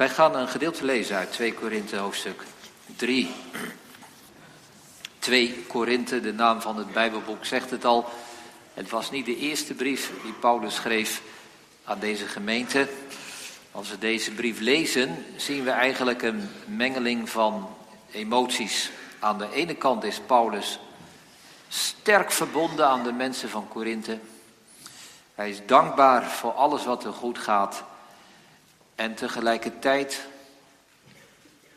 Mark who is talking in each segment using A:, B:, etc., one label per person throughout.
A: Wij gaan een gedeelte lezen uit 2 Korinthe hoofdstuk 3. 2 Korinthe, de naam van het Bijbelboek, zegt het al. Het was niet de eerste brief die Paulus schreef aan deze gemeente. Als we deze brief lezen, zien we eigenlijk een mengeling van emoties. Aan de ene kant is Paulus sterk verbonden aan de mensen van Korinthe. Hij is dankbaar voor alles wat er goed gaat. En tegelijkertijd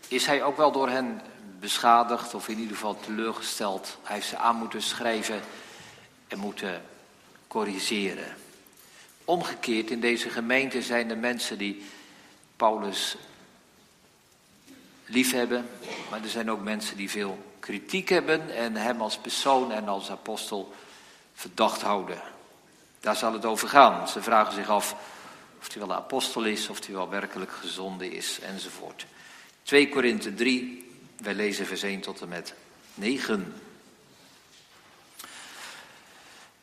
A: is hij ook wel door hen beschadigd of in ieder geval teleurgesteld. Hij heeft ze aan moeten schrijven en moeten corrigeren. Omgekeerd, in deze gemeente zijn er mensen die Paulus liefhebben, maar er zijn ook mensen die veel kritiek hebben en hem als persoon en als apostel verdacht houden. Daar zal het over gaan. Ze vragen zich af of hij wel een apostel is, of hij wel werkelijk gezonde is, enzovoort. 2 Korinthe 3, wij lezen vers 1 tot en met 9.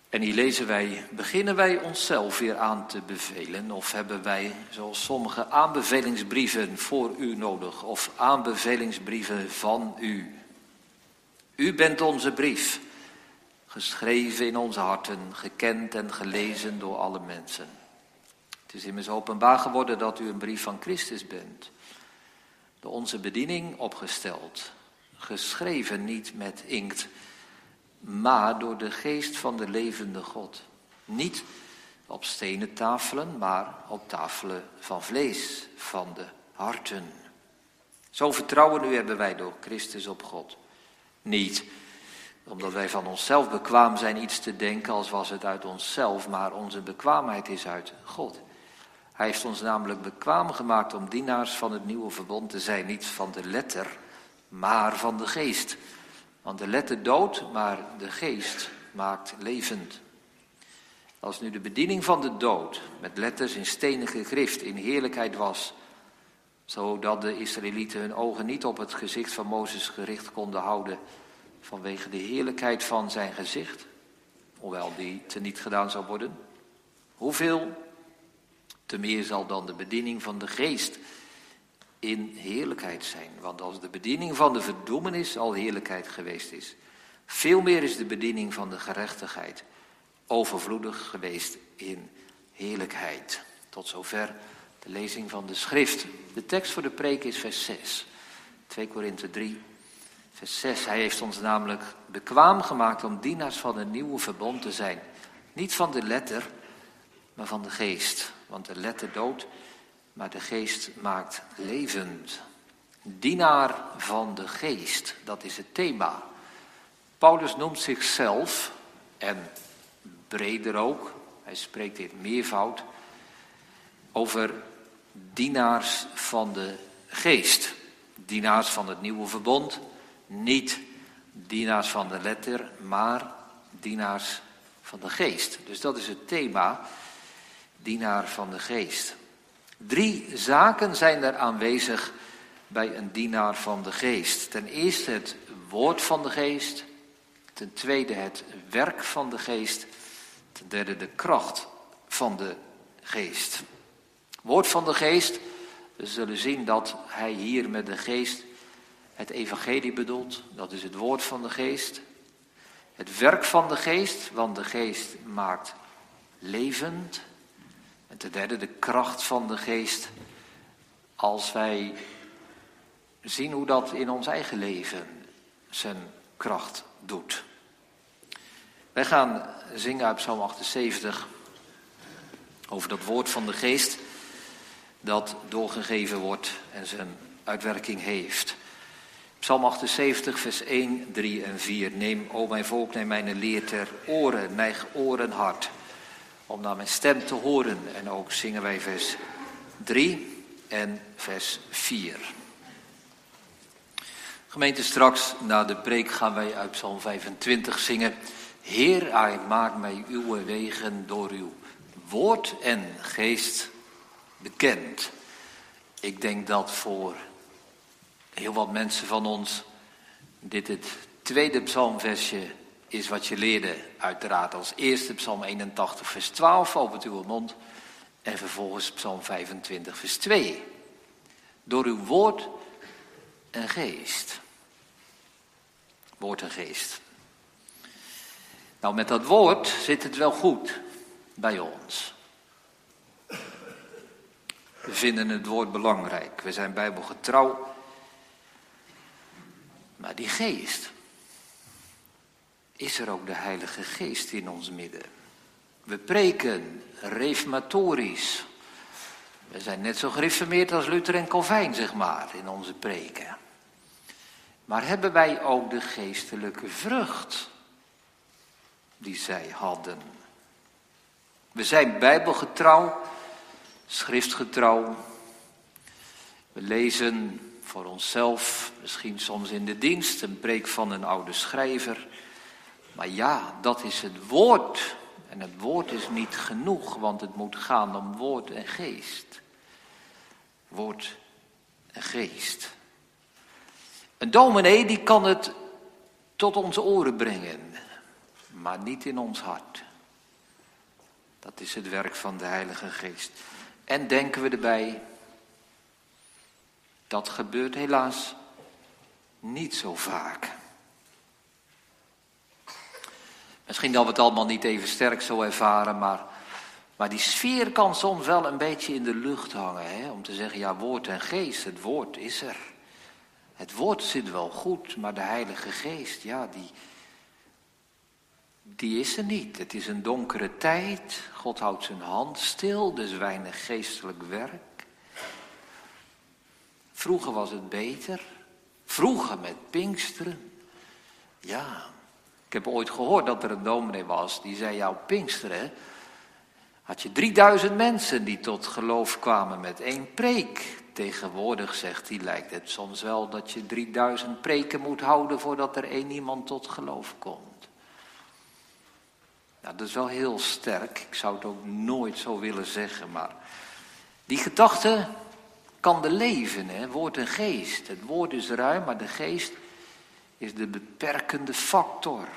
A: En hier lezen wij, beginnen wij onszelf weer aan te bevelen of hebben wij, zoals sommige, aanbevelingsbrieven voor u nodig of aanbevelingsbrieven van u? U bent onze brief, geschreven in onze harten, gekend en gelezen door alle mensen. Het is immers openbaar geworden dat u een brief van Christus bent, door onze bediening opgesteld, geschreven niet met inkt, maar door de geest van de levende God. Niet op stenen tafelen, maar op tafelen van vlees, van de harten. Zo vertrouwen nu hebben wij door Christus op God. Niet omdat wij van onszelf bekwaam zijn iets te denken als was het uit onszelf, maar onze bekwaamheid is uit God. Hij heeft ons namelijk bekwaam gemaakt om dienaars van het nieuwe verbond te zijn, niet van de letter, maar van de geest. Want de letter dood, maar de geest maakt levend. Als nu de bediening van de dood met letters in stenige grift in heerlijkheid was, zodat de Israëlieten hun ogen niet op het gezicht van Mozes gericht konden houden vanwege de heerlijkheid van zijn gezicht, hoewel die teniet gedaan zou worden. Hoeveel te meer zal dan de bediening van de geest in heerlijkheid zijn. Want als de bediening van de verdoemenis al heerlijkheid geweest is, veel meer is de bediening van de gerechtigheid overvloedig geweest in heerlijkheid. Tot zover de lezing van de schrift. De tekst voor de preek is vers 6. 2 Korinthe 3, vers 6. Hij heeft ons namelijk bekwaam gemaakt om dienaars van een nieuwe verbond te zijn. Niet van de letter, maar van de geest. Want de letter dood maar de geest maakt levend. Dienaar van de geest, dat is het thema. Paulus noemt zichzelf, en breder ook, hij spreekt in meervoud, over dienaars van de geest. Dienaars van het nieuwe verbond, niet dienaars van de letter, maar dienaars van de geest. Dus dat is het thema, dienaar van de geest. Drie zaken zijn er aanwezig bij een dienaar van de geest. Ten eerste het woord van de geest. Ten tweede het werk van de geest. Ten derde de kracht van de geest. Woord van de geest. We zullen zien dat hij hier met de geest het evangelie bedoelt. Dat is het woord van de geest. Het werk van de geest, want de geest maakt levend. En ten derde de kracht van de geest. Als wij zien hoe dat in ons eigen leven zijn kracht doet. Wij gaan zingen uit Psalm 78 over dat woord van de geest dat doorgegeven wordt en zijn uitwerking heeft. Psalm 78, vers 1, 3 en 4. Neem, o mijn volk, neem mijn leer ter oren, neig oren hard om naar mijn stem te horen. En ook zingen wij vers 3 en vers 4. Gemeente, straks na de preek gaan wij uit Psalm 25 zingen. Heer, hij maakt mij uw wegen door uw woord en geest bekend. Ik denk dat voor heel wat mensen van ons dit het tweede psalmversje is wat je leerde, uiteraard als eerste Psalm 81, vers 12, opent uw mond. En vervolgens Psalm 25, vers 2. Door uw woord en geest. Woord en geest. Nou, met dat woord zit het wel goed bij ons. We vinden het woord belangrijk. We zijn bijbelgetrouw. Maar die geest, is er ook de Heilige Geest in ons midden. We preken reformatorisch. We zijn net zo gereformeerd als Luther en Calvijn, zeg maar, in onze preken. Maar hebben wij ook de geestelijke vrucht die zij hadden? We zijn bijbelgetrouw, schriftgetrouw. We lezen voor onszelf, misschien soms in de dienst, een preek van een oude schrijver. Maar ja, dat is het woord. En het woord is niet genoeg, want het moet gaan om woord en geest. Woord en geest. Een dominee die kan het tot onze oren brengen, maar niet in ons hart. Dat is het werk van de Heilige Geest. En denken we erbij, dat gebeurt helaas niet zo vaak. Misschien dat we het allemaal niet even sterk zo ervaren, maar, maar die sfeer kan soms wel een beetje in de lucht hangen. Hè? Om te zeggen, ja, woord en geest, het woord is er. Het woord zit wel goed, maar de Heilige Geest, ja, die, die is er niet. Het is een donkere tijd. God houdt zijn hand stil, dus weinig geestelijk werk. Vroeger was het beter. Vroeger met Pinksteren. Ja, ik heb ooit gehoord dat er een dominee was die zei: op Pinksteren had je 3000 mensen die tot geloof kwamen met één preek. Tegenwoordig, zegt hij, lijkt het soms wel dat je 3000 preken moet houden voordat er één iemand tot geloof komt. Nou, dat is wel heel sterk. Ik zou het ook nooit zo willen zeggen, maar die gedachte kan de leven, hè? woord en geest. Het woord is ruim, maar de geest is de beperkende factor.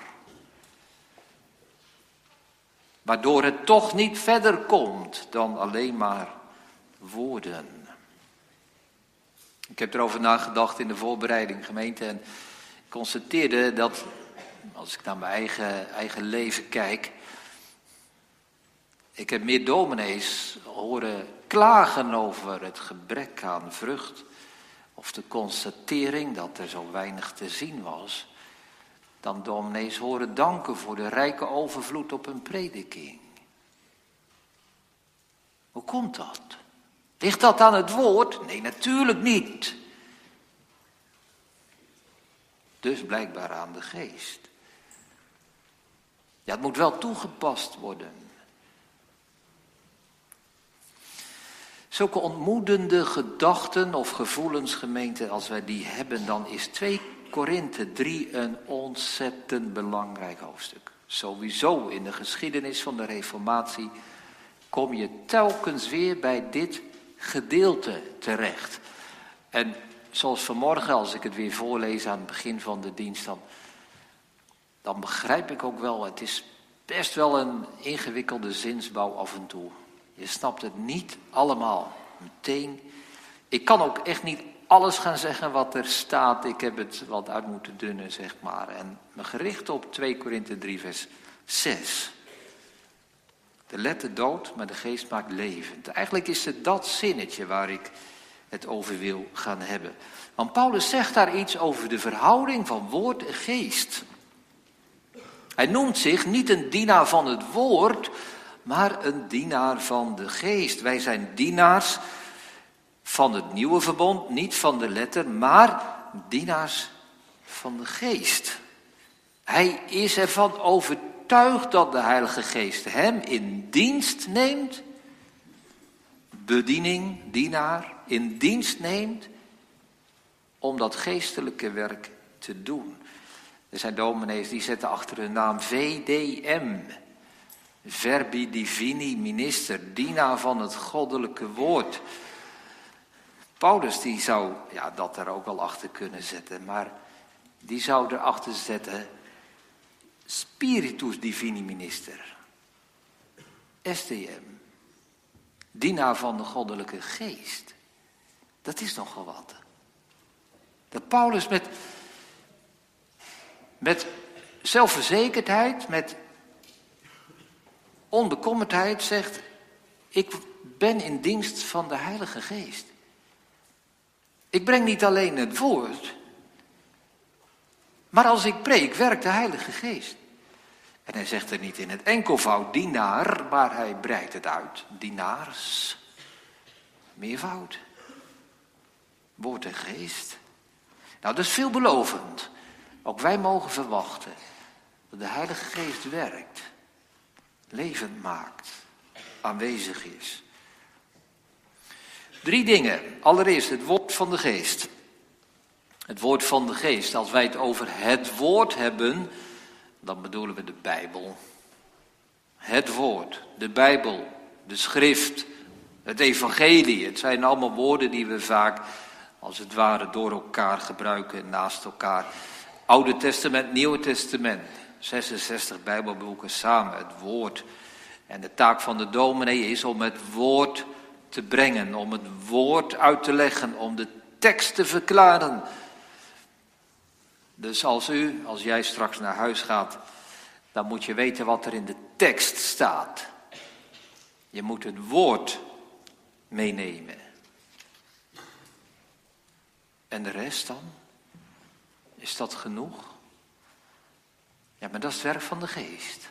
A: Waardoor het toch niet verder komt dan alleen maar woorden. Ik heb erover nagedacht in de voorbereiding, gemeente, en constateerde dat, als ik naar mijn eigen, eigen leven kijk, ik heb meer dominees horen klagen over het gebrek aan vrucht of de constatering dat er zo weinig te zien was, dan dominees horen danken voor de rijke overvloed op hun prediking. Hoe komt dat? Ligt dat aan het woord? Nee, natuurlijk niet. Dus blijkbaar aan de geest. Ja, het moet wel toegepast worden. Zulke ontmoedende gedachten of gevoelens, gemeente, als wij die hebben, dan is 2 Korinthe 3 een ontzettend belangrijk hoofdstuk. Sowieso in de geschiedenis van de Reformatie kom je telkens weer bij dit gedeelte terecht. En zoals vanmorgen, als ik het weer voorlees aan het begin van de dienst, dan, dan begrijp ik ook wel, het is best wel een ingewikkelde zinsbouw af en toe. Je snapt het niet allemaal meteen. Ik kan ook echt niet alles gaan zeggen wat er staat. Ik heb het wat uit moeten dunnen, zeg maar. En me gericht op 2 Korinthe 3, vers 6. De letter dood, maar de geest maakt levend. Eigenlijk is het dat zinnetje waar ik het over wil gaan hebben. Want Paulus zegt daar iets over de verhouding van woord en geest. Hij noemt zich niet een dienaar van het woord, maar een dienaar van de geest. Wij zijn dienaars van het nieuwe verbond, niet van de letter, maar dienaars van de geest. Hij is ervan overtuigd dat de Heilige Geest hem in dienst neemt, bediening, dienaar, in dienst neemt om dat geestelijke werk te doen. Er zijn dominees die zetten achter hun naam VDM, Verbi Divini Minister, dienaar van het goddelijke woord. Paulus die zou ja, dat er ook wel achter kunnen zetten, maar die zou erachter zetten Spiritus Divini Minister. STM. Dienaar van de goddelijke geest. Dat is nogal wat. Dat Paulus met, met zelfverzekerdheid, met onbekommerdheid zegt: Ik ben in dienst van de Heilige Geest. Ik breng niet alleen het woord, maar als ik preek, werkt de Heilige Geest. En hij zegt er niet in het enkelvoud dienaar, maar hij breidt het uit. Dienaars, meervoud. Woord en geest. Nou, dat is veelbelovend. Ook wij mogen verwachten dat de Heilige Geest werkt, levend maakt, aanwezig is. Drie dingen. Allereerst het woord van de geest. Het woord van de geest. Als wij het over het woord hebben, dan bedoelen we de Bijbel. Het woord, de Bijbel, de schrift, het evangelie. Het zijn allemaal woorden die we vaak als het ware door elkaar gebruiken, naast elkaar. Oude Testament, Nieuwe Testament. 66 Bijbelboeken samen, het woord. En de taak van de dominee is om het woord te brengen, om het woord uit te leggen, om de tekst te verklaren. Dus als u, als jij straks naar huis gaat, dan moet je weten wat er in de tekst staat. Je moet het woord meenemen. En de rest dan? Is dat genoeg? Ja, maar dat is werk van de geest.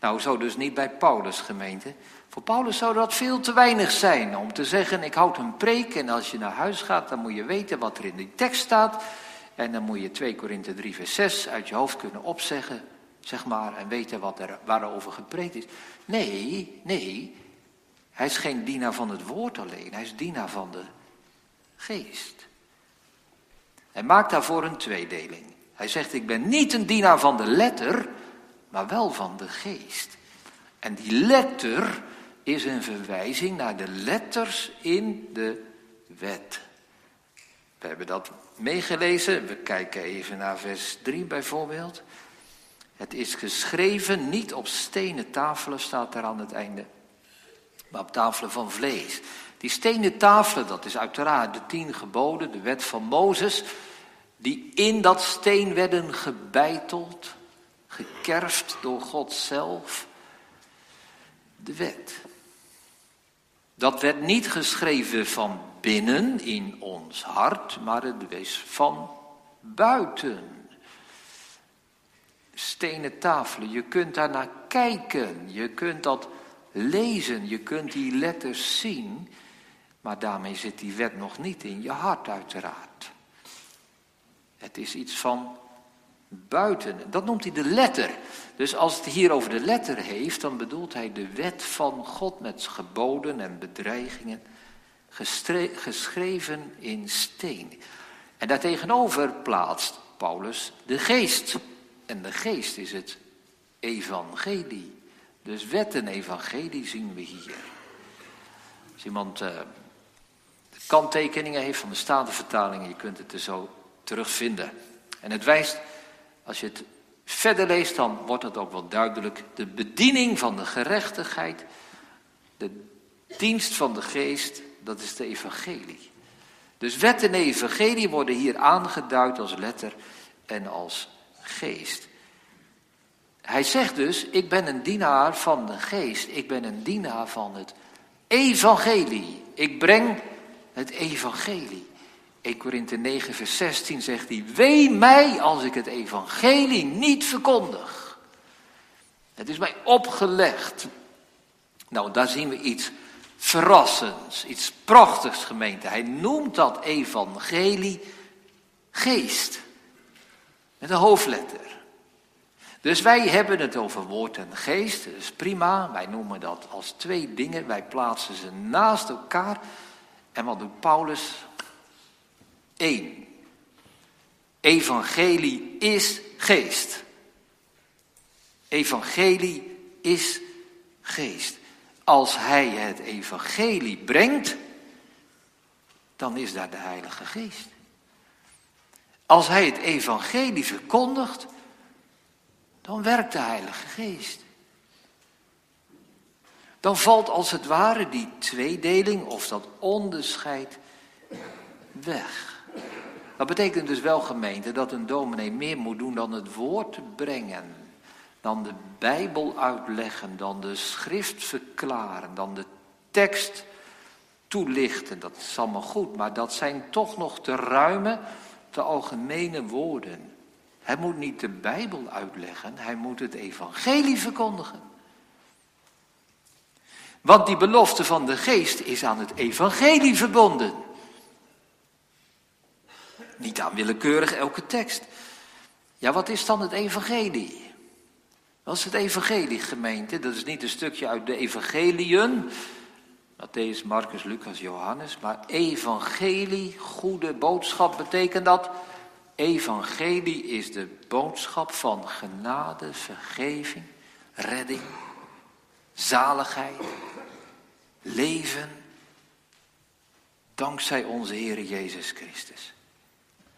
A: Nou, zo dus niet bij Paulus gemeente. Voor Paulus zou dat veel te weinig zijn om te zeggen, ik houd een preek en als je naar huis gaat, dan moet je weten wat er in die tekst staat. En dan moet je 2 Korinthe 3 vers 6 uit je hoofd kunnen opzeggen, zeg maar, en weten wat er, waarover gepreekt is. Nee, nee, hij is geen dienaar van het woord alleen, hij is dienaar van de geest. Hij maakt daarvoor een tweedeling. Hij zegt, ik ben niet een dienaar van de letter, maar wel van de geest. En die letter is een verwijzing naar de letters in de wet. We hebben dat meegelezen. We kijken even naar vers 3 bijvoorbeeld. Het is geschreven niet op stenen tafelen, staat er aan het einde, maar op tafelen van vlees. Die stenen tafelen, dat is uiteraard de tien geboden, de wet van Mozes, die in dat steen werden gebeiteld, gekerfd door God zelf. De wet. Dat werd niet geschreven van binnen in ons hart, maar het was van buiten. Stenen tafelen, je kunt daar naar kijken, je kunt dat lezen, je kunt die letters zien, maar daarmee zit die wet nog niet in je hart uiteraard. Het is iets van buiten. Dat noemt hij de letter. Dus als het hier over de letter heeft, dan bedoelt hij de wet van God met geboden en bedreigingen, geschreven in steen. En daartegenover plaatst Paulus de geest. En de geest is het evangelie. Dus wet en evangelie zien we hier. Als iemand uh, de kanttekeningen heeft van de Statenvertaling, je kunt het er zo terugvinden. En het wijst, als je het verder leest, dan wordt het ook wel duidelijk. De bediening van de gerechtigheid, de dienst van de geest, dat is de evangelie. Dus wet en evangelie worden hier aangeduid als letter en als geest. Hij zegt dus, ik ben een dienaar van de geest, ik ben een dienaar van het evangelie. Ik breng het evangelie. 1 Korinthe 9, vers 16 zegt hij, wee mij als ik het evangelie niet verkondig. Het is mij opgelegd. Nou, daar zien we iets verrassends, iets prachtigs gemeente. Hij noemt dat evangelie geest. Met een hoofdletter. Dus wij hebben het over woord en geest, dat is prima. Wij noemen dat als twee dingen. Wij plaatsen ze naast elkaar. En wat doet Paulus? Eén. Evangelie is geest. Evangelie is geest. Als hij het evangelie brengt, dan is daar de Heilige Geest. Als hij het evangelie verkondigt, dan werkt de Heilige Geest. dan valt als het ware die tweedeling of dat onderscheid weg. Dat betekent dus wel, gemeente, dat een dominee meer moet doen dan het woord brengen, dan de Bijbel uitleggen, dan de schrift verklaren, dan de tekst toelichten. Dat is allemaal goed, maar dat zijn toch nog te ruime, te algemene woorden. Hij moet niet de Bijbel uitleggen, hij moet het evangelie verkondigen. Want die belofte van de geest is aan het evangelie verbonden. Niet aan willekeurig elke tekst. Ja, wat is dan het evangelie? Wat is het evangelie, gemeente? Dat is niet een stukje uit de evangeliën. Matthäus, Marcus, Lucas, Johannes. Maar evangelie, goede boodschap, betekent dat... Evangelie is de boodschap van genade, vergeving, redding, zaligheid, leven. Dankzij onze Heer Jezus Christus.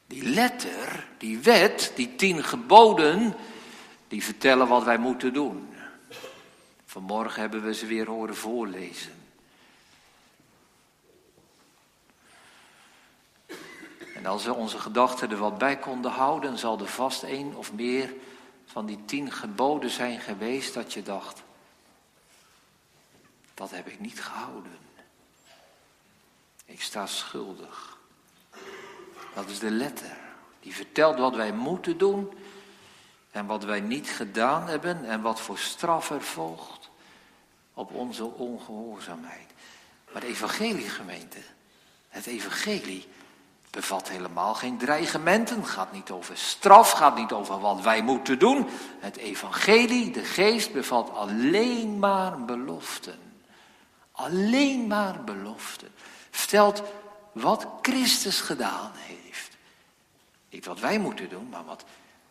A: Die letter, die wet, die tien geboden, die vertellen wat wij moeten doen. Vanmorgen hebben we ze weer horen voorlezen. En als we onze gedachten er wat bij konden houden, zal er vast één of meer van die tien geboden zijn geweest dat je dacht, dat heb ik niet gehouden. Ik sta schuldig. Dat is de letter. Die vertelt wat wij moeten doen en wat wij niet gedaan hebben en wat voor straf er volgt op onze ongehoorzaamheid. Maar de evangeliegemeente, het evangelie bevat helemaal geen dreigementen, gaat niet over straf, gaat niet over wat wij moeten doen. Het evangelie, de geest, bevat alleen maar beloften. Alleen maar beloften. Vertelt wat Christus gedaan heeft. Niet wat wij moeten doen, maar wat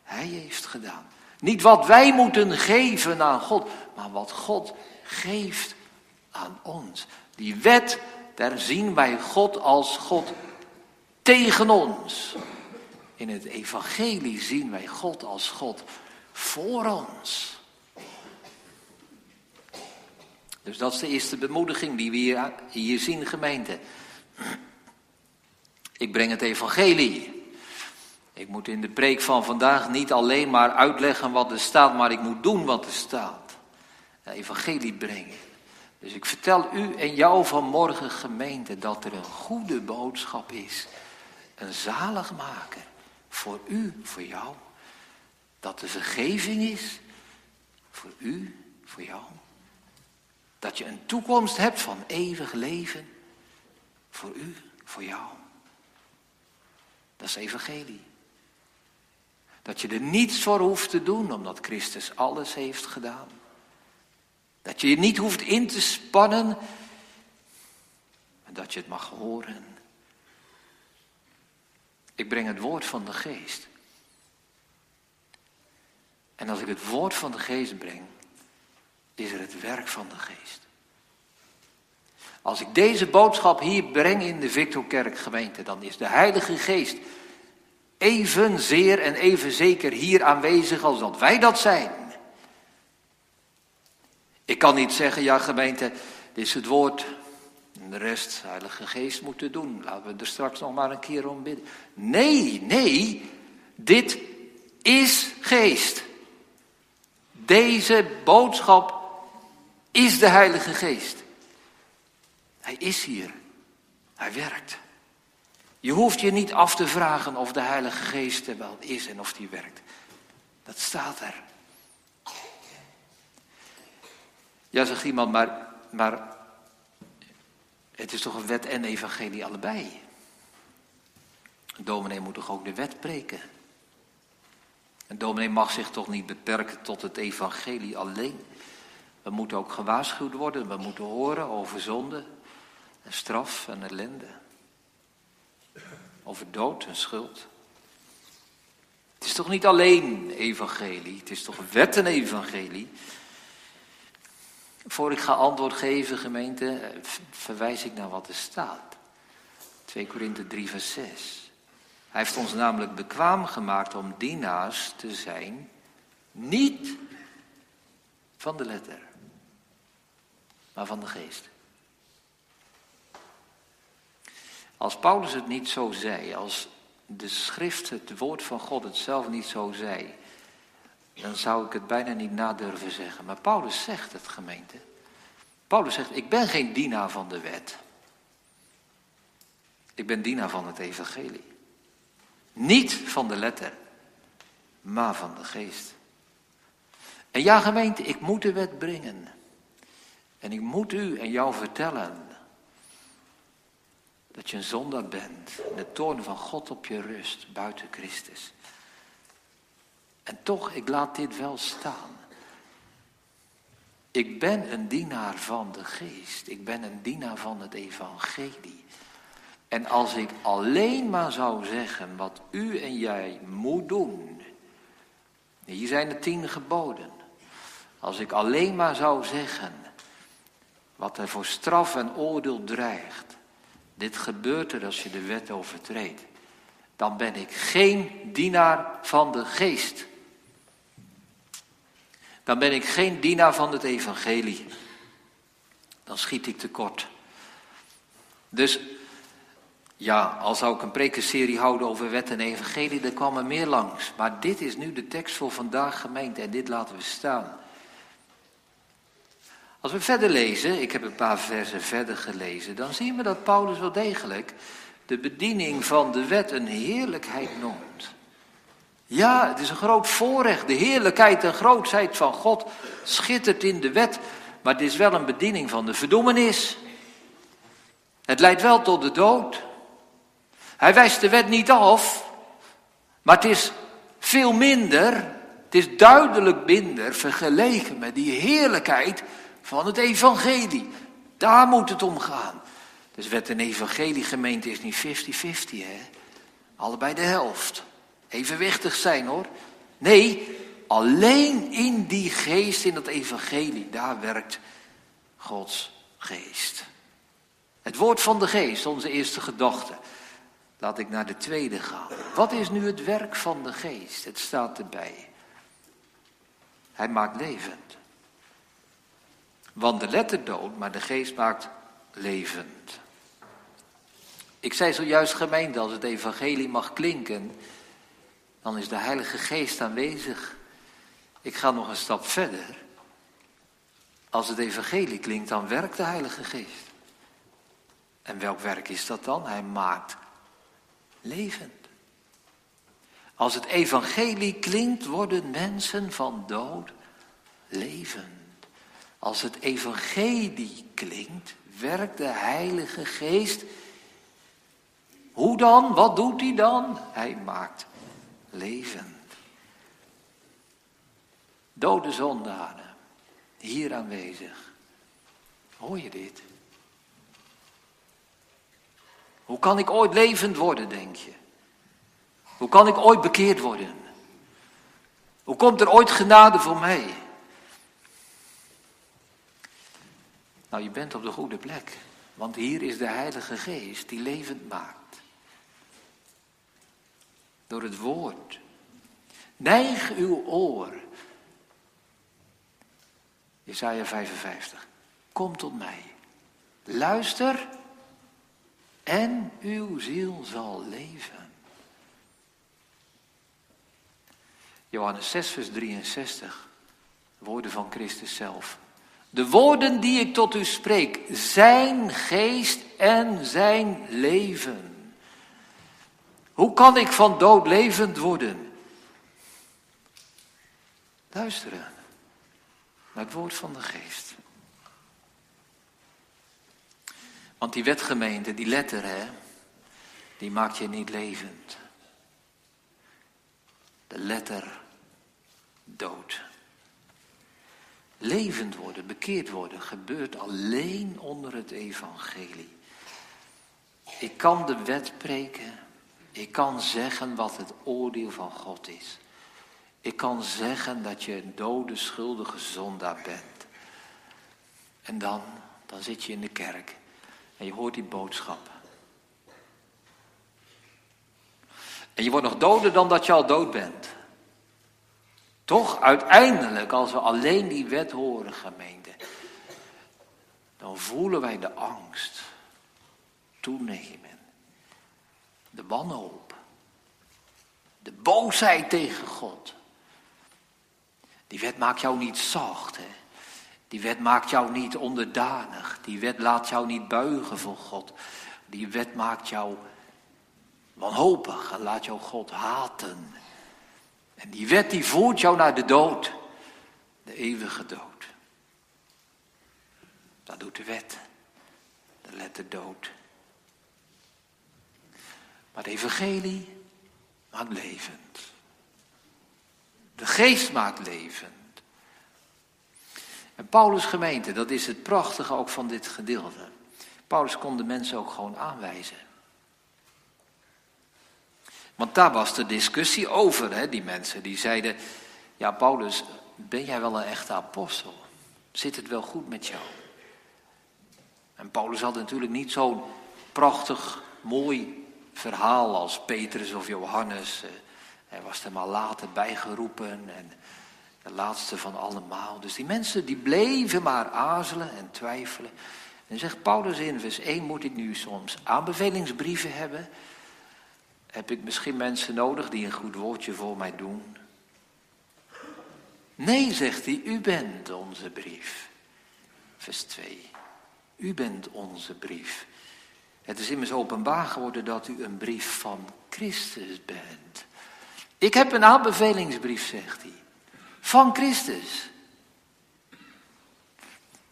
A: Hij heeft gedaan. Niet wat wij moeten geven aan God, maar wat God geeft aan ons. Die wet, daar zien wij God als God tegen ons. In het evangelie zien wij God als God voor ons. Dus dat is de eerste bemoediging die we hier, hier zien, gemeente. Ik breng het evangelie. Ik moet in de preek van vandaag niet alleen maar uitleggen wat er staat, maar ik moet doen wat er staat. Het evangelie brengen. Dus ik vertel u en jou vanmorgen, gemeente, dat er een goede boodschap is een zaligmaker voor u, voor jou. Dat er vergeving is voor u, voor jou. Dat je een toekomst hebt van eeuwig leven voor u, voor jou. Dat is evangelie. Dat je er niets voor hoeft te doen, omdat Christus alles heeft gedaan. Dat je je niet hoeft in te spannen, maar dat je het mag horen ik breng het woord van de geest. En als ik het woord van de geest breng, is er het werk van de geest. Als ik deze boodschap hier breng in de Victorkerk gemeente, dan is de Heilige Geest evenzeer en even zeker hier aanwezig als dat wij dat zijn. Ik kan niet zeggen, ja gemeente, dit is het woord, en de rest, Heilige Geest, moeten doen. Laten we er straks nog maar een keer om bidden. Nee, nee, dit is geest. Deze boodschap is de Heilige Geest. Hij is hier. Hij werkt. Je hoeft je niet af te vragen of de Heilige Geest er wel is en of die werkt. Dat staat er. Ja, zegt iemand, maar, maar het is toch een wet en evangelie allebei. Een dominee moet toch ook de wet preken? Een dominee mag zich toch niet beperken tot het evangelie alleen? We moeten ook gewaarschuwd worden, we moeten horen over zonde en straf en ellende. Over dood en schuld. Het is toch niet alleen evangelie, het is toch wet en evangelie. Voor ik ga antwoord geven, gemeente, verwijs ik naar wat er staat. 2 Korinthe 3, vers 6. Hij heeft ons namelijk bekwaam gemaakt om dienaars te zijn, niet van de letter, maar van de geest. Als Paulus het niet zo zei, als de schrift, het woord van God het zelf niet zo zei, dan zou ik het bijna niet nadurven zeggen. Maar Paulus zegt het, gemeente. Paulus zegt, ik ben geen dienaar van de wet. Ik ben dienaar van het evangelie. Niet van de letter, maar van de geest. En ja, gemeente, ik moet de wet brengen. En ik moet u en jou vertellen dat je een zondaar bent. De toorn van God op je rust buiten Christus. En toch, ik laat dit wel staan. Ik ben een dienaar van de geest. Ik ben een dienaar van het evangelie. En als ik alleen maar zou zeggen wat u en jij moet doen. Hier zijn de tien geboden. Als ik alleen maar zou zeggen wat er voor straf en oordeel dreigt. Dit gebeurt er als je de wet overtreedt. Dan ben ik geen dienaar van de geest. Dan ben ik geen dienaar van het evangelie. Dan schiet ik tekort. Dus ja, al zou ik een prekenserie houden over wet en evangelie, er kwam er meer langs. Maar dit is nu de tekst voor vandaag gemeente en dit laten we staan. Als we verder lezen, ik heb een paar versen verder gelezen, dan zien we dat Paulus wel degelijk de bediening van de wet een heerlijkheid noemt. Ja, het is een groot voorrecht. De heerlijkheid en grootheid van God schittert in de wet, maar het is wel een bediening van de verdoemenis. Het leidt wel tot de dood. Hij wijst de wet niet af, maar het is veel minder, het is duidelijk minder vergeleken met die heerlijkheid van het evangelie. Daar moet het om gaan. Dus wet en evangelie gemeente is niet 50-50 hè. Allebei de helft. Evenwichtig zijn hoor. Nee, alleen in die geest, in dat evangelie, daar werkt Gods geest. Het woord van de geest, onze eerste gedachte. Laat ik naar de tweede gaan. Wat is nu het werk van de geest? Het staat erbij. Hij maakt levend. Want de letter dood, maar de geest maakt levend. Ik zei zojuist gemeente, als het evangelie mag klinken, dan is de Heilige Geest aanwezig. Ik ga nog een stap verder. Als het evangelie klinkt, dan werkt de Heilige Geest. En welk werk is dat dan? Hij maakt levend. Als het evangelie klinkt, worden mensen van dood levend. Als het evangelie klinkt, werkt de Heilige Geest. Hoe dan? Wat doet hij dan? Hij maakt levend. Dode zondaren, hier aanwezig. Hoor je dit? Hoe kan ik ooit levend worden, denk je? Hoe kan ik ooit bekeerd worden? Hoe komt er ooit genade voor mij? Nou, je bent op de goede plek, want hier is de Heilige Geest die levend maakt. Door het woord. Neig uw oor. Jesaja 55. Kom tot mij. Luister en uw ziel zal leven. Johannes 6, vers 63. Woorden van Christus zelf. De woorden die ik tot u spreek, zijn geest en zijn leven. Hoe kan ik van dood levend worden? Luisteren naar het woord van de geest. Want die wetgemeente, die letter, hè, die maakt je niet levend. De letter dood. Levend worden, bekeerd worden, gebeurt alleen onder het evangelie. Ik kan de wet preken. Ik kan zeggen wat het oordeel van God is. Ik kan zeggen dat je een dode, schuldige zondaar bent. En dan, dan zit je in de kerk en je hoort die boodschap. En je wordt nog doder dan dat je al dood bent. Toch, uiteindelijk, als we alleen die wet horen, gemeente, dan voelen wij de angst toenemen. De wanhoop. De boosheid tegen God. Die wet maakt jou niet zacht. Hè? Die wet maakt jou niet onderdanig. Die wet laat jou niet buigen voor God. Die wet maakt jou wanhopig en laat jou God haten. En die wet die voert jou naar de dood. De eeuwige dood. Dat doet de wet. De letter dood. Maar de evangelie maakt levend. De geest maakt levend. En Paulus gemeente, dat is het prachtige ook van dit gedeelte. Paulus kon de mensen ook gewoon aanwijzen. Want daar was de discussie over, hè, die mensen. Die zeiden, ja Paulus, ben jij wel een echte apostel? Zit het wel goed met jou? En Paulus had natuurlijk niet zo'n prachtig, mooi verhaal als Petrus of Johannes. Eh, hij was er maar later bijgeroepen en de laatste van allemaal. Dus die mensen die bleven maar aarzelen en twijfelen. En zegt Paulus in vers 1, moet ik nu soms aanbevelingsbrieven hebben? Heb ik misschien mensen nodig die een goed woordje voor mij doen? Nee, zegt hij, u bent onze brief. Vers 2. U bent onze brief. Het is immers openbaar geworden dat u een brief van Christus bent. Ik heb een aanbevelingsbrief, zegt hij, van Christus.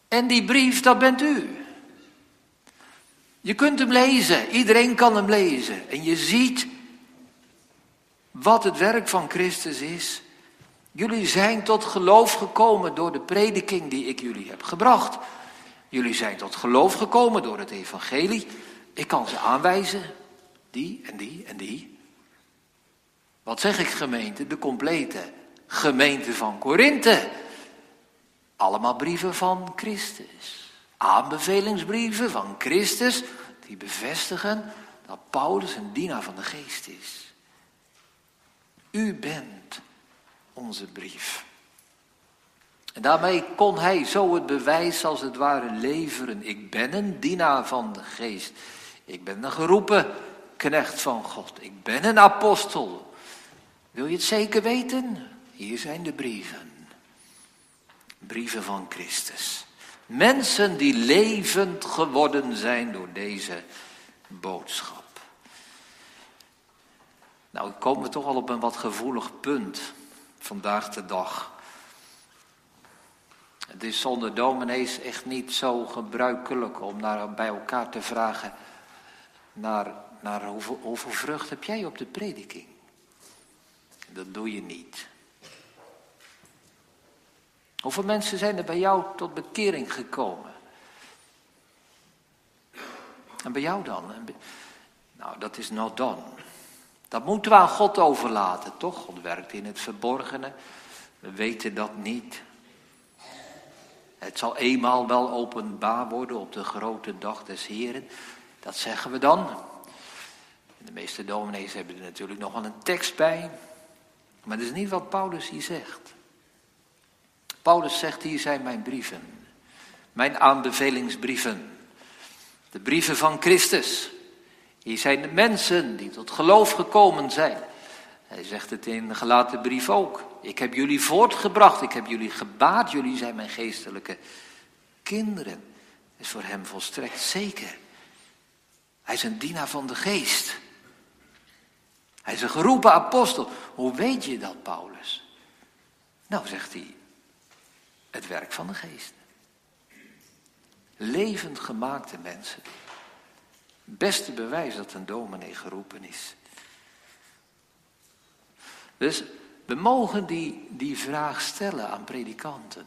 A: En die brief, dat bent u. Je kunt hem lezen, iedereen kan hem lezen. En je ziet wat het werk van Christus is. Jullie zijn tot geloof gekomen door de prediking die ik jullie heb gebracht. Jullie zijn tot geloof gekomen door het evangelie. Ik kan ze aanwijzen. Die en die en die. Wat zeg ik gemeente? De complete gemeente van Korinthe. Allemaal brieven van Christus. Aanbevelingsbrieven van Christus die bevestigen dat Paulus een dienaar van de geest is. U bent onze brief. En daarmee kon hij zo het bewijs als het ware leveren. Ik ben een dienaar van de geest. Ik ben een geroepen knecht van God. Ik ben een apostel. Wil je het zeker weten? Hier zijn de brieven. Brieven van Christus. Mensen die levend geworden zijn door deze boodschap. Nou, komen we toch al op een wat gevoelig punt vandaag de dag. Het is zonder dominees echt niet zo gebruikelijk om naar, bij elkaar te vragen naar, naar hoeveel, hoeveel vrucht heb jij op de prediking. Dat doe je niet. Hoeveel mensen zijn er bij jou tot bekering gekomen? En bij jou dan? Nou, dat is not done. Dat moeten we aan God overlaten, toch? God werkt in het verborgene. We weten dat niet. Het zal eenmaal wel openbaar worden op de grote dag des Heren. Dat zeggen we dan. De meeste dominees hebben er natuurlijk nog wel een tekst bij. Maar dat is niet wat Paulus hier zegt. Paulus zegt, hier zijn mijn brieven. Mijn aanbevelingsbrieven. De brieven van Christus. Hier zijn de mensen die tot geloof gekomen zijn. Hij zegt het in de gelaten brief ook. Ik heb jullie voortgebracht, ik heb jullie gebaat, jullie zijn mijn geestelijke kinderen. Dat is voor hem volstrekt zeker. Hij is een dienaar van de geest. Hij is een geroepen apostel. Hoe weet je dat, Paulus? Nou, zegt hij, het werk van de geest. Levend gemaakte mensen. Beste bewijs dat een dominee geroepen is. Dus we mogen die, die vraag stellen aan predikanten.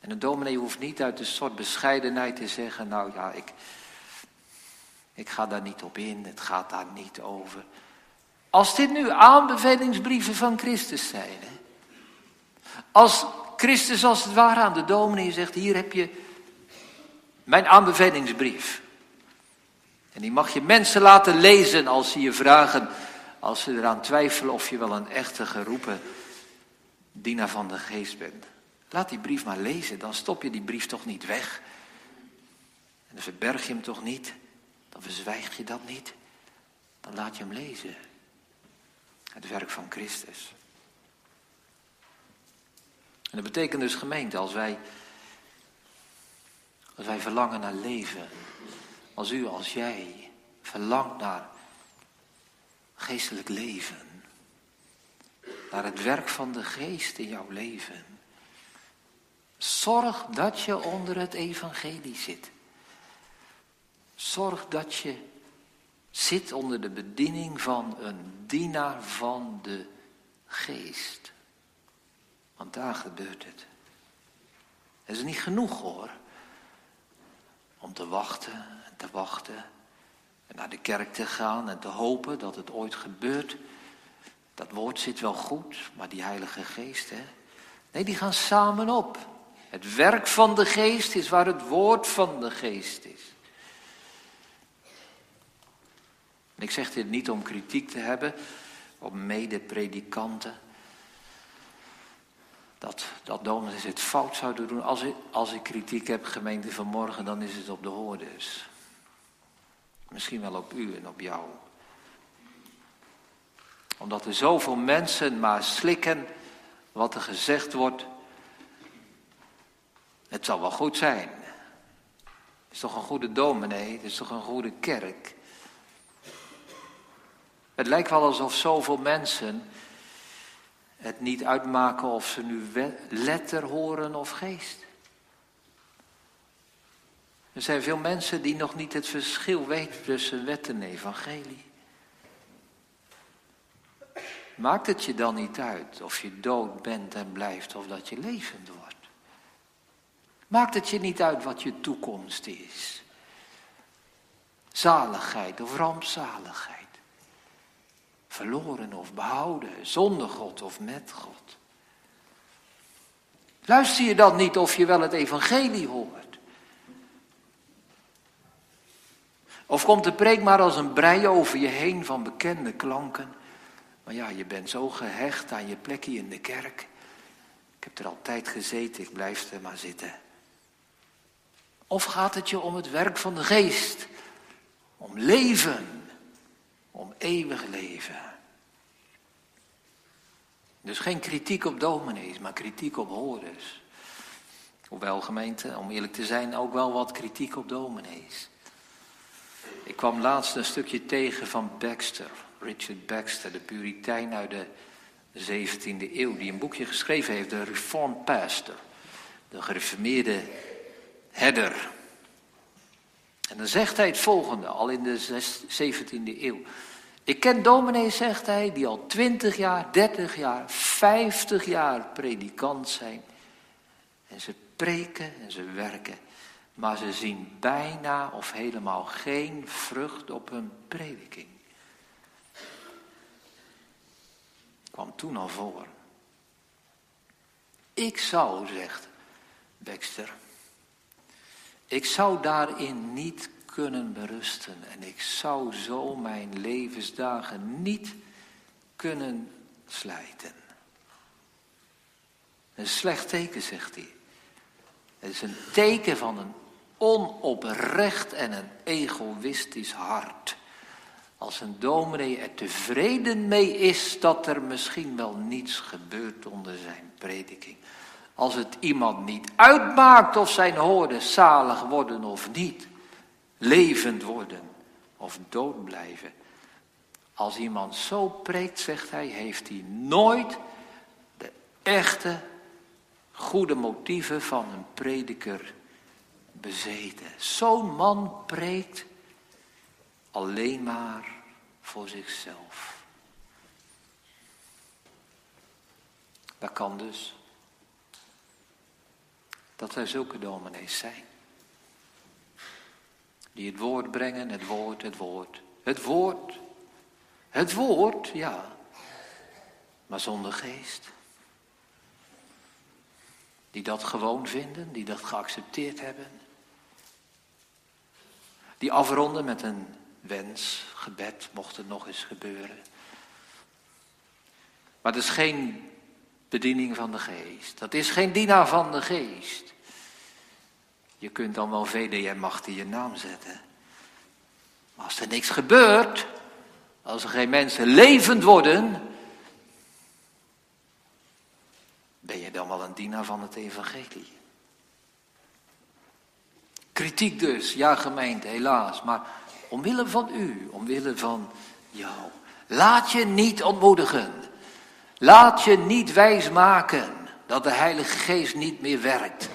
A: En een dominee hoeft niet uit een soort bescheidenheid te zeggen, nou ja, ik, ik ga daar niet op in, het gaat daar niet over. Als dit nu aanbevelingsbrieven van Christus zijn, als Christus als het ware aan de dominee zegt, hier heb je mijn aanbevelingsbrief. En die mag je mensen laten lezen als ze je vragen, als ze eraan twijfelen of je wel een echte geroepen dienaar van de geest bent. Laat die brief maar lezen, dan stop je die brief toch niet weg. En dan verberg je hem toch niet, dan verzwijg je dat niet. Dan laat je hem lezen. Het werk van Christus. En dat betekent dus gemeente, als wij, als wij verlangen naar leven, als u, als jij verlangt naar geestelijk leven, naar het werk van de geest in jouw leven, zorg dat je onder het evangelie zit. Zorg dat je zit onder de bediening van een dienaar van de geest. Want daar gebeurt het. Het is niet genoeg hoor. Om te wachten en te wachten. En naar de kerk te gaan en te hopen dat het ooit gebeurt. Dat woord zit wel goed, maar die Heilige Geest, hè? Nee, die gaan samen op. Het werk van de Geest is waar het woord van de Geest is. En ik zeg dit niet om kritiek te hebben op mede-predikanten. Dat, dat dominees het fout zouden doen. Als ik, als ik kritiek heb, gemeente vanmorgen, dan is het op de hoorders. Misschien wel op u en op jou. Omdat er zoveel mensen maar slikken wat er gezegd wordt. Het zal wel goed zijn. Het is toch een goede dominee, het is toch een goede kerk. Het lijkt wel alsof zoveel mensen het niet uitmaken of ze nu letter horen of geest. Er zijn veel mensen die nog niet het verschil weten tussen wet en evangelie. Maakt het je dan niet uit of je dood bent en blijft of dat je levend wordt? Maakt het je niet uit wat je toekomst is? Zaligheid of rampzaligheid? Verloren of behouden, zonder God of met God. Luister je dan niet of je wel het evangelie hoort? Of komt de preek maar als een brei over je heen van bekende klanken? Maar ja, je bent zo gehecht aan je plekje in de kerk. Ik heb er altijd gezeten, ik blijf er maar zitten. Of gaat het je om het werk van de geest? Om leven? Om eeuwig leven. Dus geen kritiek op dominees, maar kritiek op hoorders. Hoewel gemeente, om eerlijk te zijn, ook wel wat kritiek op dominees. Ik kwam laatst een stukje tegen van Baxter, Richard Baxter, de puritein uit de 17e eeuw, die een boekje geschreven heeft, de Reformed Pastor, de gereformeerde herder. En dan zegt hij het volgende, al in de 17e eeuw. Ik ken dominees, zegt hij, die al 20 jaar, 30 jaar, 50 jaar predikant zijn. En ze preken en ze werken. Maar ze zien bijna of helemaal geen vrucht op hun prediking. Kwam toen al voor. Ik zou, zegt Baxter, ik zou daarin niet kunnen berusten en ik zou zo mijn levensdagen niet kunnen slijten. Een slecht teken, zegt hij. Het is een teken van een onoprecht en een egoïstisch hart. Als een dominee er tevreden mee is dat er misschien wel niets gebeurt onder zijn prediking. Als het iemand niet uitmaakt of zijn hoorden zalig worden of niet. Levend worden of dood blijven. Als iemand zo preekt, zegt hij, heeft hij nooit de echte goede motieven van een prediker bezeten. Zo'n man preekt alleen maar voor zichzelf. Dat kan dus dat er zulke dominees zijn. Die het woord brengen, het woord, het woord. Het woord. Het woord, ja. Maar zonder geest. Die dat gewoon vinden, die dat geaccepteerd hebben. Die afronden met een wens, gebed, mocht het nog eens gebeuren. Maar het is geen bediening van de geest. Dat is geen dienaar van de geest. Je kunt dan wel VDM achter je naam zetten. Maar als er niks gebeurt, als er geen mensen levend worden, ben je dan wel een dienaar van het evangelie. Kritiek dus, ja gemeente, helaas. Maar omwille van u, omwille van jou. Laat je niet ontmoedigen. Laat je niet wijsmaken dat de Heilige Geest niet meer werkt.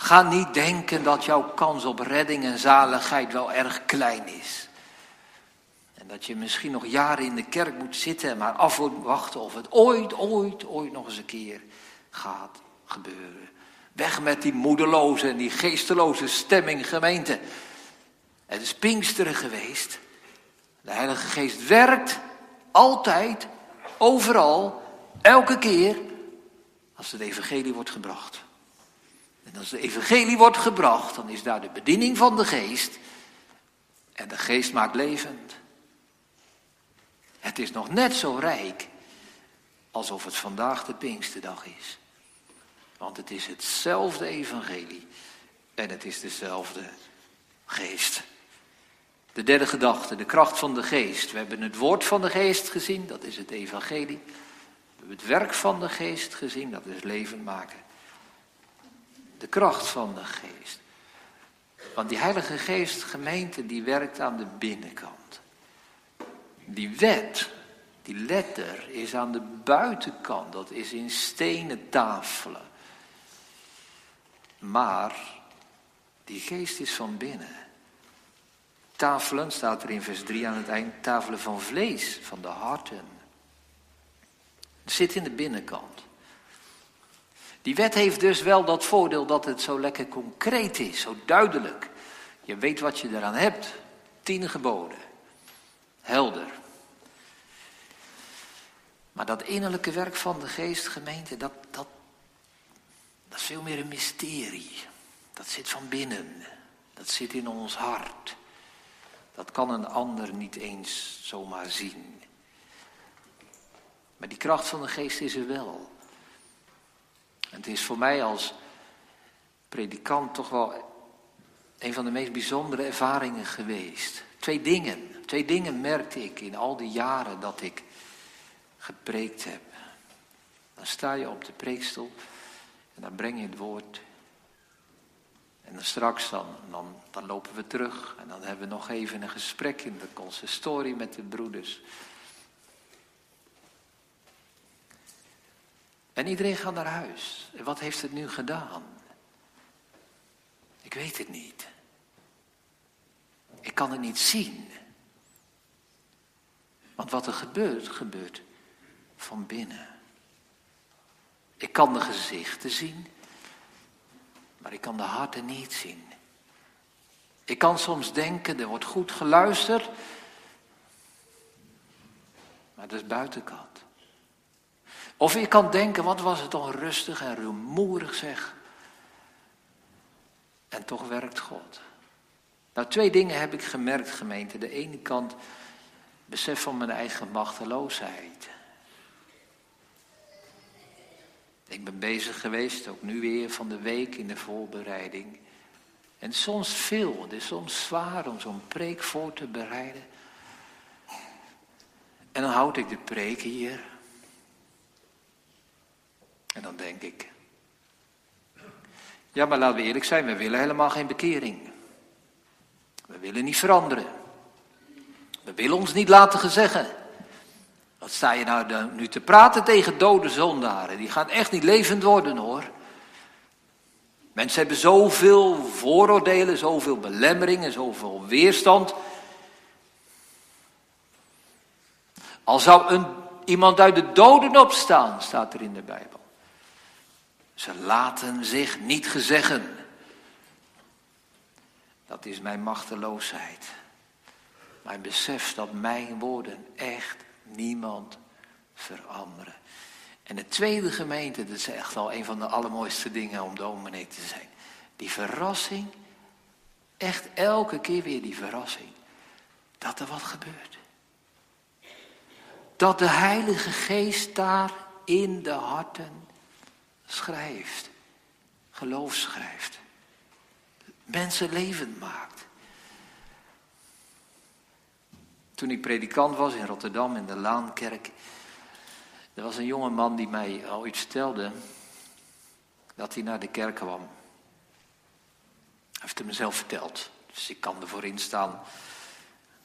A: Ga niet denken dat jouw kans op redding en zaligheid wel erg klein is. En dat je misschien nog jaren in de kerk moet zitten en maar afwachten of het ooit, ooit, ooit nog eens een keer gaat gebeuren. Weg met die moedeloze en die geesteloze stemming, gemeente. Het is Pinksteren geweest. De Heilige Geest werkt altijd, overal, elke keer, als het evangelie wordt gebracht. En als de evangelie wordt gebracht, dan is daar de bediening van de geest. En de geest maakt levend. Het is nog net zo rijk alsof het vandaag de Pinksterdag is. Want het is hetzelfde evangelie en het is dezelfde geest. De derde gedachte, de kracht van de geest. We hebben het woord van de geest gezien, dat is het evangelie. We hebben het werk van de geest gezien, dat is leven maken. De kracht van de geest. Want die heilige geest, gemeente, die werkt aan de binnenkant. Die wet, die letter, is aan de buitenkant. Dat is in stenen tafelen. Maar die geest is van binnen. Tafelen, staat er in vers 3 aan het eind, tafelen van vlees, van de harten. Het zit in de binnenkant. Die wet heeft dus wel dat voordeel dat het zo lekker concreet is, zo duidelijk. Je weet wat je eraan hebt. Tien geboden. Helder. Maar dat innerlijke werk van de geest, gemeente, dat, dat, dat is veel meer een mysterie. Dat zit van binnen. Dat zit in ons hart. Dat kan een ander niet eens zomaar zien. Maar die kracht van de geest is er wel. Het is voor mij als predikant toch wel een van de meest bijzondere ervaringen geweest. Twee dingen. Twee dingen merkte ik in al die jaren dat ik gepreekt heb. Dan sta je op de preekstoel en dan breng je het woord. En dan straks dan, dan, dan lopen we terug en dan hebben we nog even een gesprek in de consistorie met de broeders. En iedereen gaat naar huis. En wat heeft het nu gedaan? Ik weet het niet. Ik kan het niet zien. Want wat er gebeurt, gebeurt van binnen. Ik kan de gezichten zien, maar ik kan de harten niet zien. Ik kan soms denken, er wordt goed geluisterd, maar dat is buitenkant. Of ik kan denken, wat was het onrustig en rumoerig zeg. En toch werkt God. Nou, twee dingen heb ik gemerkt, gemeente. De ene kant besef van mijn eigen machteloosheid. Ik ben bezig geweest, ook nu weer van de week in de voorbereiding. En soms veel, het is soms zwaar om zo'n preek voor te bereiden. En dan houd ik de preek hier. En dan denk ik. Ja, maar laten we eerlijk zijn, we willen helemaal geen bekering. We willen niet veranderen. We willen ons niet laten gezeggen. Wat sta je nou nu te praten tegen dode zondaren? Die gaan echt niet levend worden hoor. Mensen hebben zoveel vooroordelen, zoveel belemmeringen, zoveel weerstand. Al zou een, iemand uit de doden opstaan, staat er in de Bijbel. Ze laten zich niet gezeggen. Dat is mijn machteloosheid. Mijn besef dat mijn woorden echt niemand veranderen. En de tweede gemeente, dat is echt wel een van de allermooiste dingen om dominee te zijn. Die verrassing, echt elke keer weer die verrassing, dat er wat gebeurt. Dat de Heilige Geest daar in de harten schrijft. Geloof schrijft. Mensen levend maakt. Toen ik predikant was in Rotterdam in de Laankerk, er was een jonge man die mij al iets vertelde dat hij naar de kerk kwam. Hij heeft het mezelf verteld, dus ik kan ervoor instaan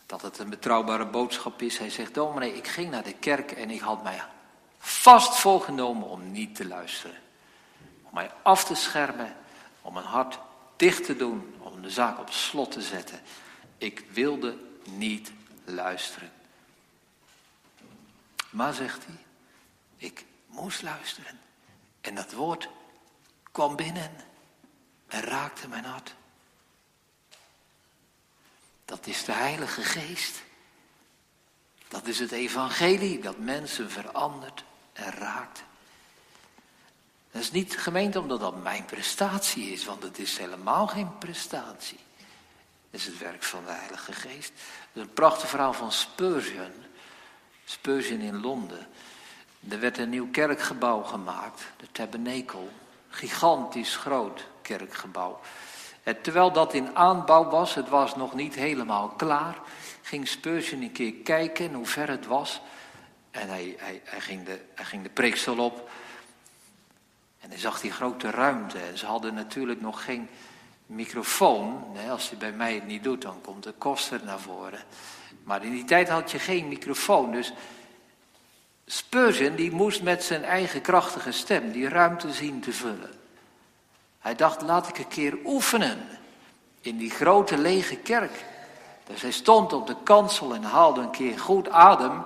A: dat het een betrouwbare boodschap is. Hij zegt, dominee, ik ging naar de kerk en ik had mij vast voorgenomen om niet te luisteren. Mij af te schermen, om mijn hart dicht te doen, om de zaak op slot te zetten. Ik wilde niet luisteren. Maar, zegt hij, ik moest luisteren. En dat woord kwam binnen en raakte mijn hart. Dat is de Heilige Geest. Dat is het evangelie dat mensen verandert en raakt. Dat is niet gemeend omdat dat mijn prestatie is, want het is helemaal geen prestatie. Het is het werk van de Heilige Geest. Het is een prachtig verhaal van Spurgeon. Spurgeon in Londen. Er werd een nieuw kerkgebouw gemaakt, de Tabernacle. Gigantisch groot kerkgebouw. En terwijl dat in aanbouw was, het was nog niet helemaal klaar, ging Spurgeon een keer kijken hoe ver het was. En hij, hij, ging, de, hij ging de op. En hij zag die grote ruimte. En ze hadden natuurlijk nog geen microfoon. Als je bij mij het niet doet, dan komt de koster naar voren. Maar in die tijd had je geen microfoon. Dus Spurgeon die moest met zijn eigen krachtige stem die ruimte zien te vullen. Hij dacht, laat ik een keer oefenen in die grote lege kerk. Dus hij stond op de kansel en haalde een keer goed adem.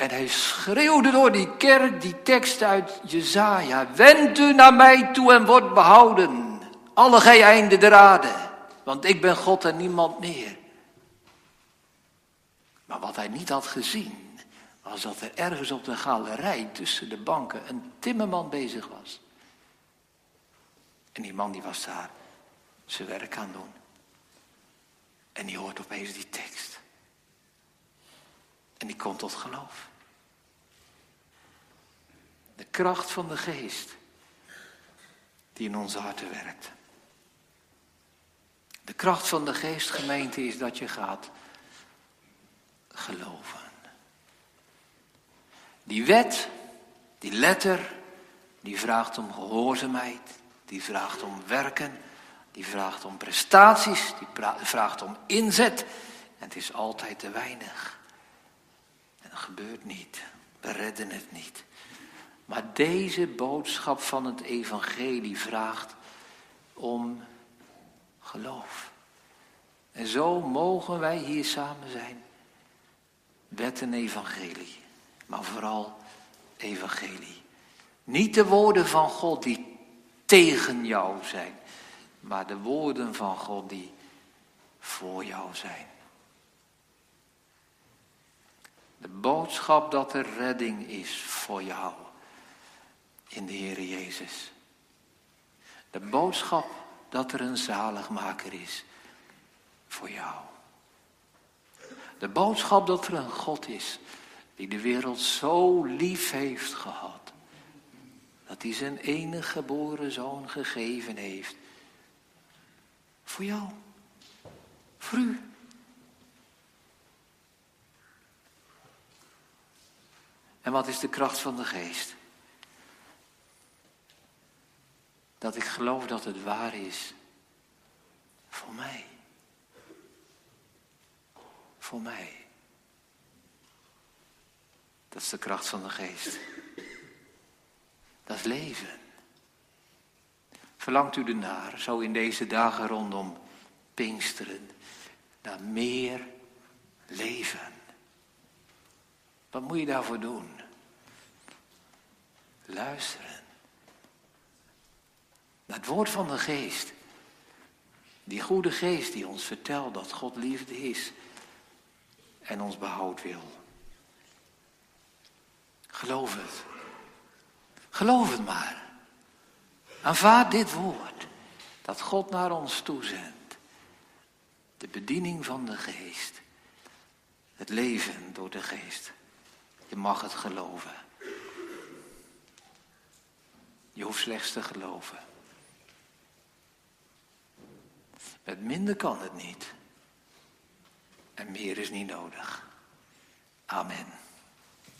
A: En hij schreeuwde door die kerk die tekst uit Jezaja. Wend u naar mij toe en word behouden. Alle gij einde der. Want ik ben God en niemand meer. Maar wat hij niet had gezien, was dat er ergens op de galerij tussen de banken een timmerman bezig was. En die man die was daar zijn werk aan doen. En die hoort opeens die tekst. En die komt tot geloof. De kracht van de geest die in onze harten werkt. De kracht van de geest, gemeente, is dat je gaat geloven. Die wet, die letter, die vraagt om gehoorzaamheid, die vraagt om werken, die vraagt om prestaties, die vraagt om inzet. En het is altijd te weinig. En dat gebeurt niet. We redden het niet. Maar deze boodschap van het evangelie vraagt om geloof. En zo mogen wij hier samen zijn. Wet en evangelie. Maar vooral evangelie. Niet de woorden van God die tegen jou zijn. Maar de woorden van God die voor jou zijn. De boodschap dat er redding is voor jou in de Heer Jezus. De boodschap dat er een zaligmaker is voor jou. De boodschap dat er een God is die de wereld zo lief heeft gehad. Dat hij zijn enige geboren zoon gegeven heeft. Voor jou. Voor u. En wat is de kracht van de geest? Dat ik geloof dat het waar is. Voor mij. Voor mij. Dat is de kracht van de geest. Dat is leven. Verlangt u ernaar, zo in deze dagen rondom Pinksteren, naar meer leven? Wat moet je daarvoor doen? Luisteren. Het woord van de geest. Die goede geest die ons vertelt dat God liefde is en ons behoud wil. Geloof het. Geloof het maar. Aanvaard dit woord dat God naar ons toezendt. De bediening van de geest. Het leven door de geest. Je mag het geloven. Je hoeft slechts te geloven. Met minder kan het niet. En meer is niet nodig. Amen.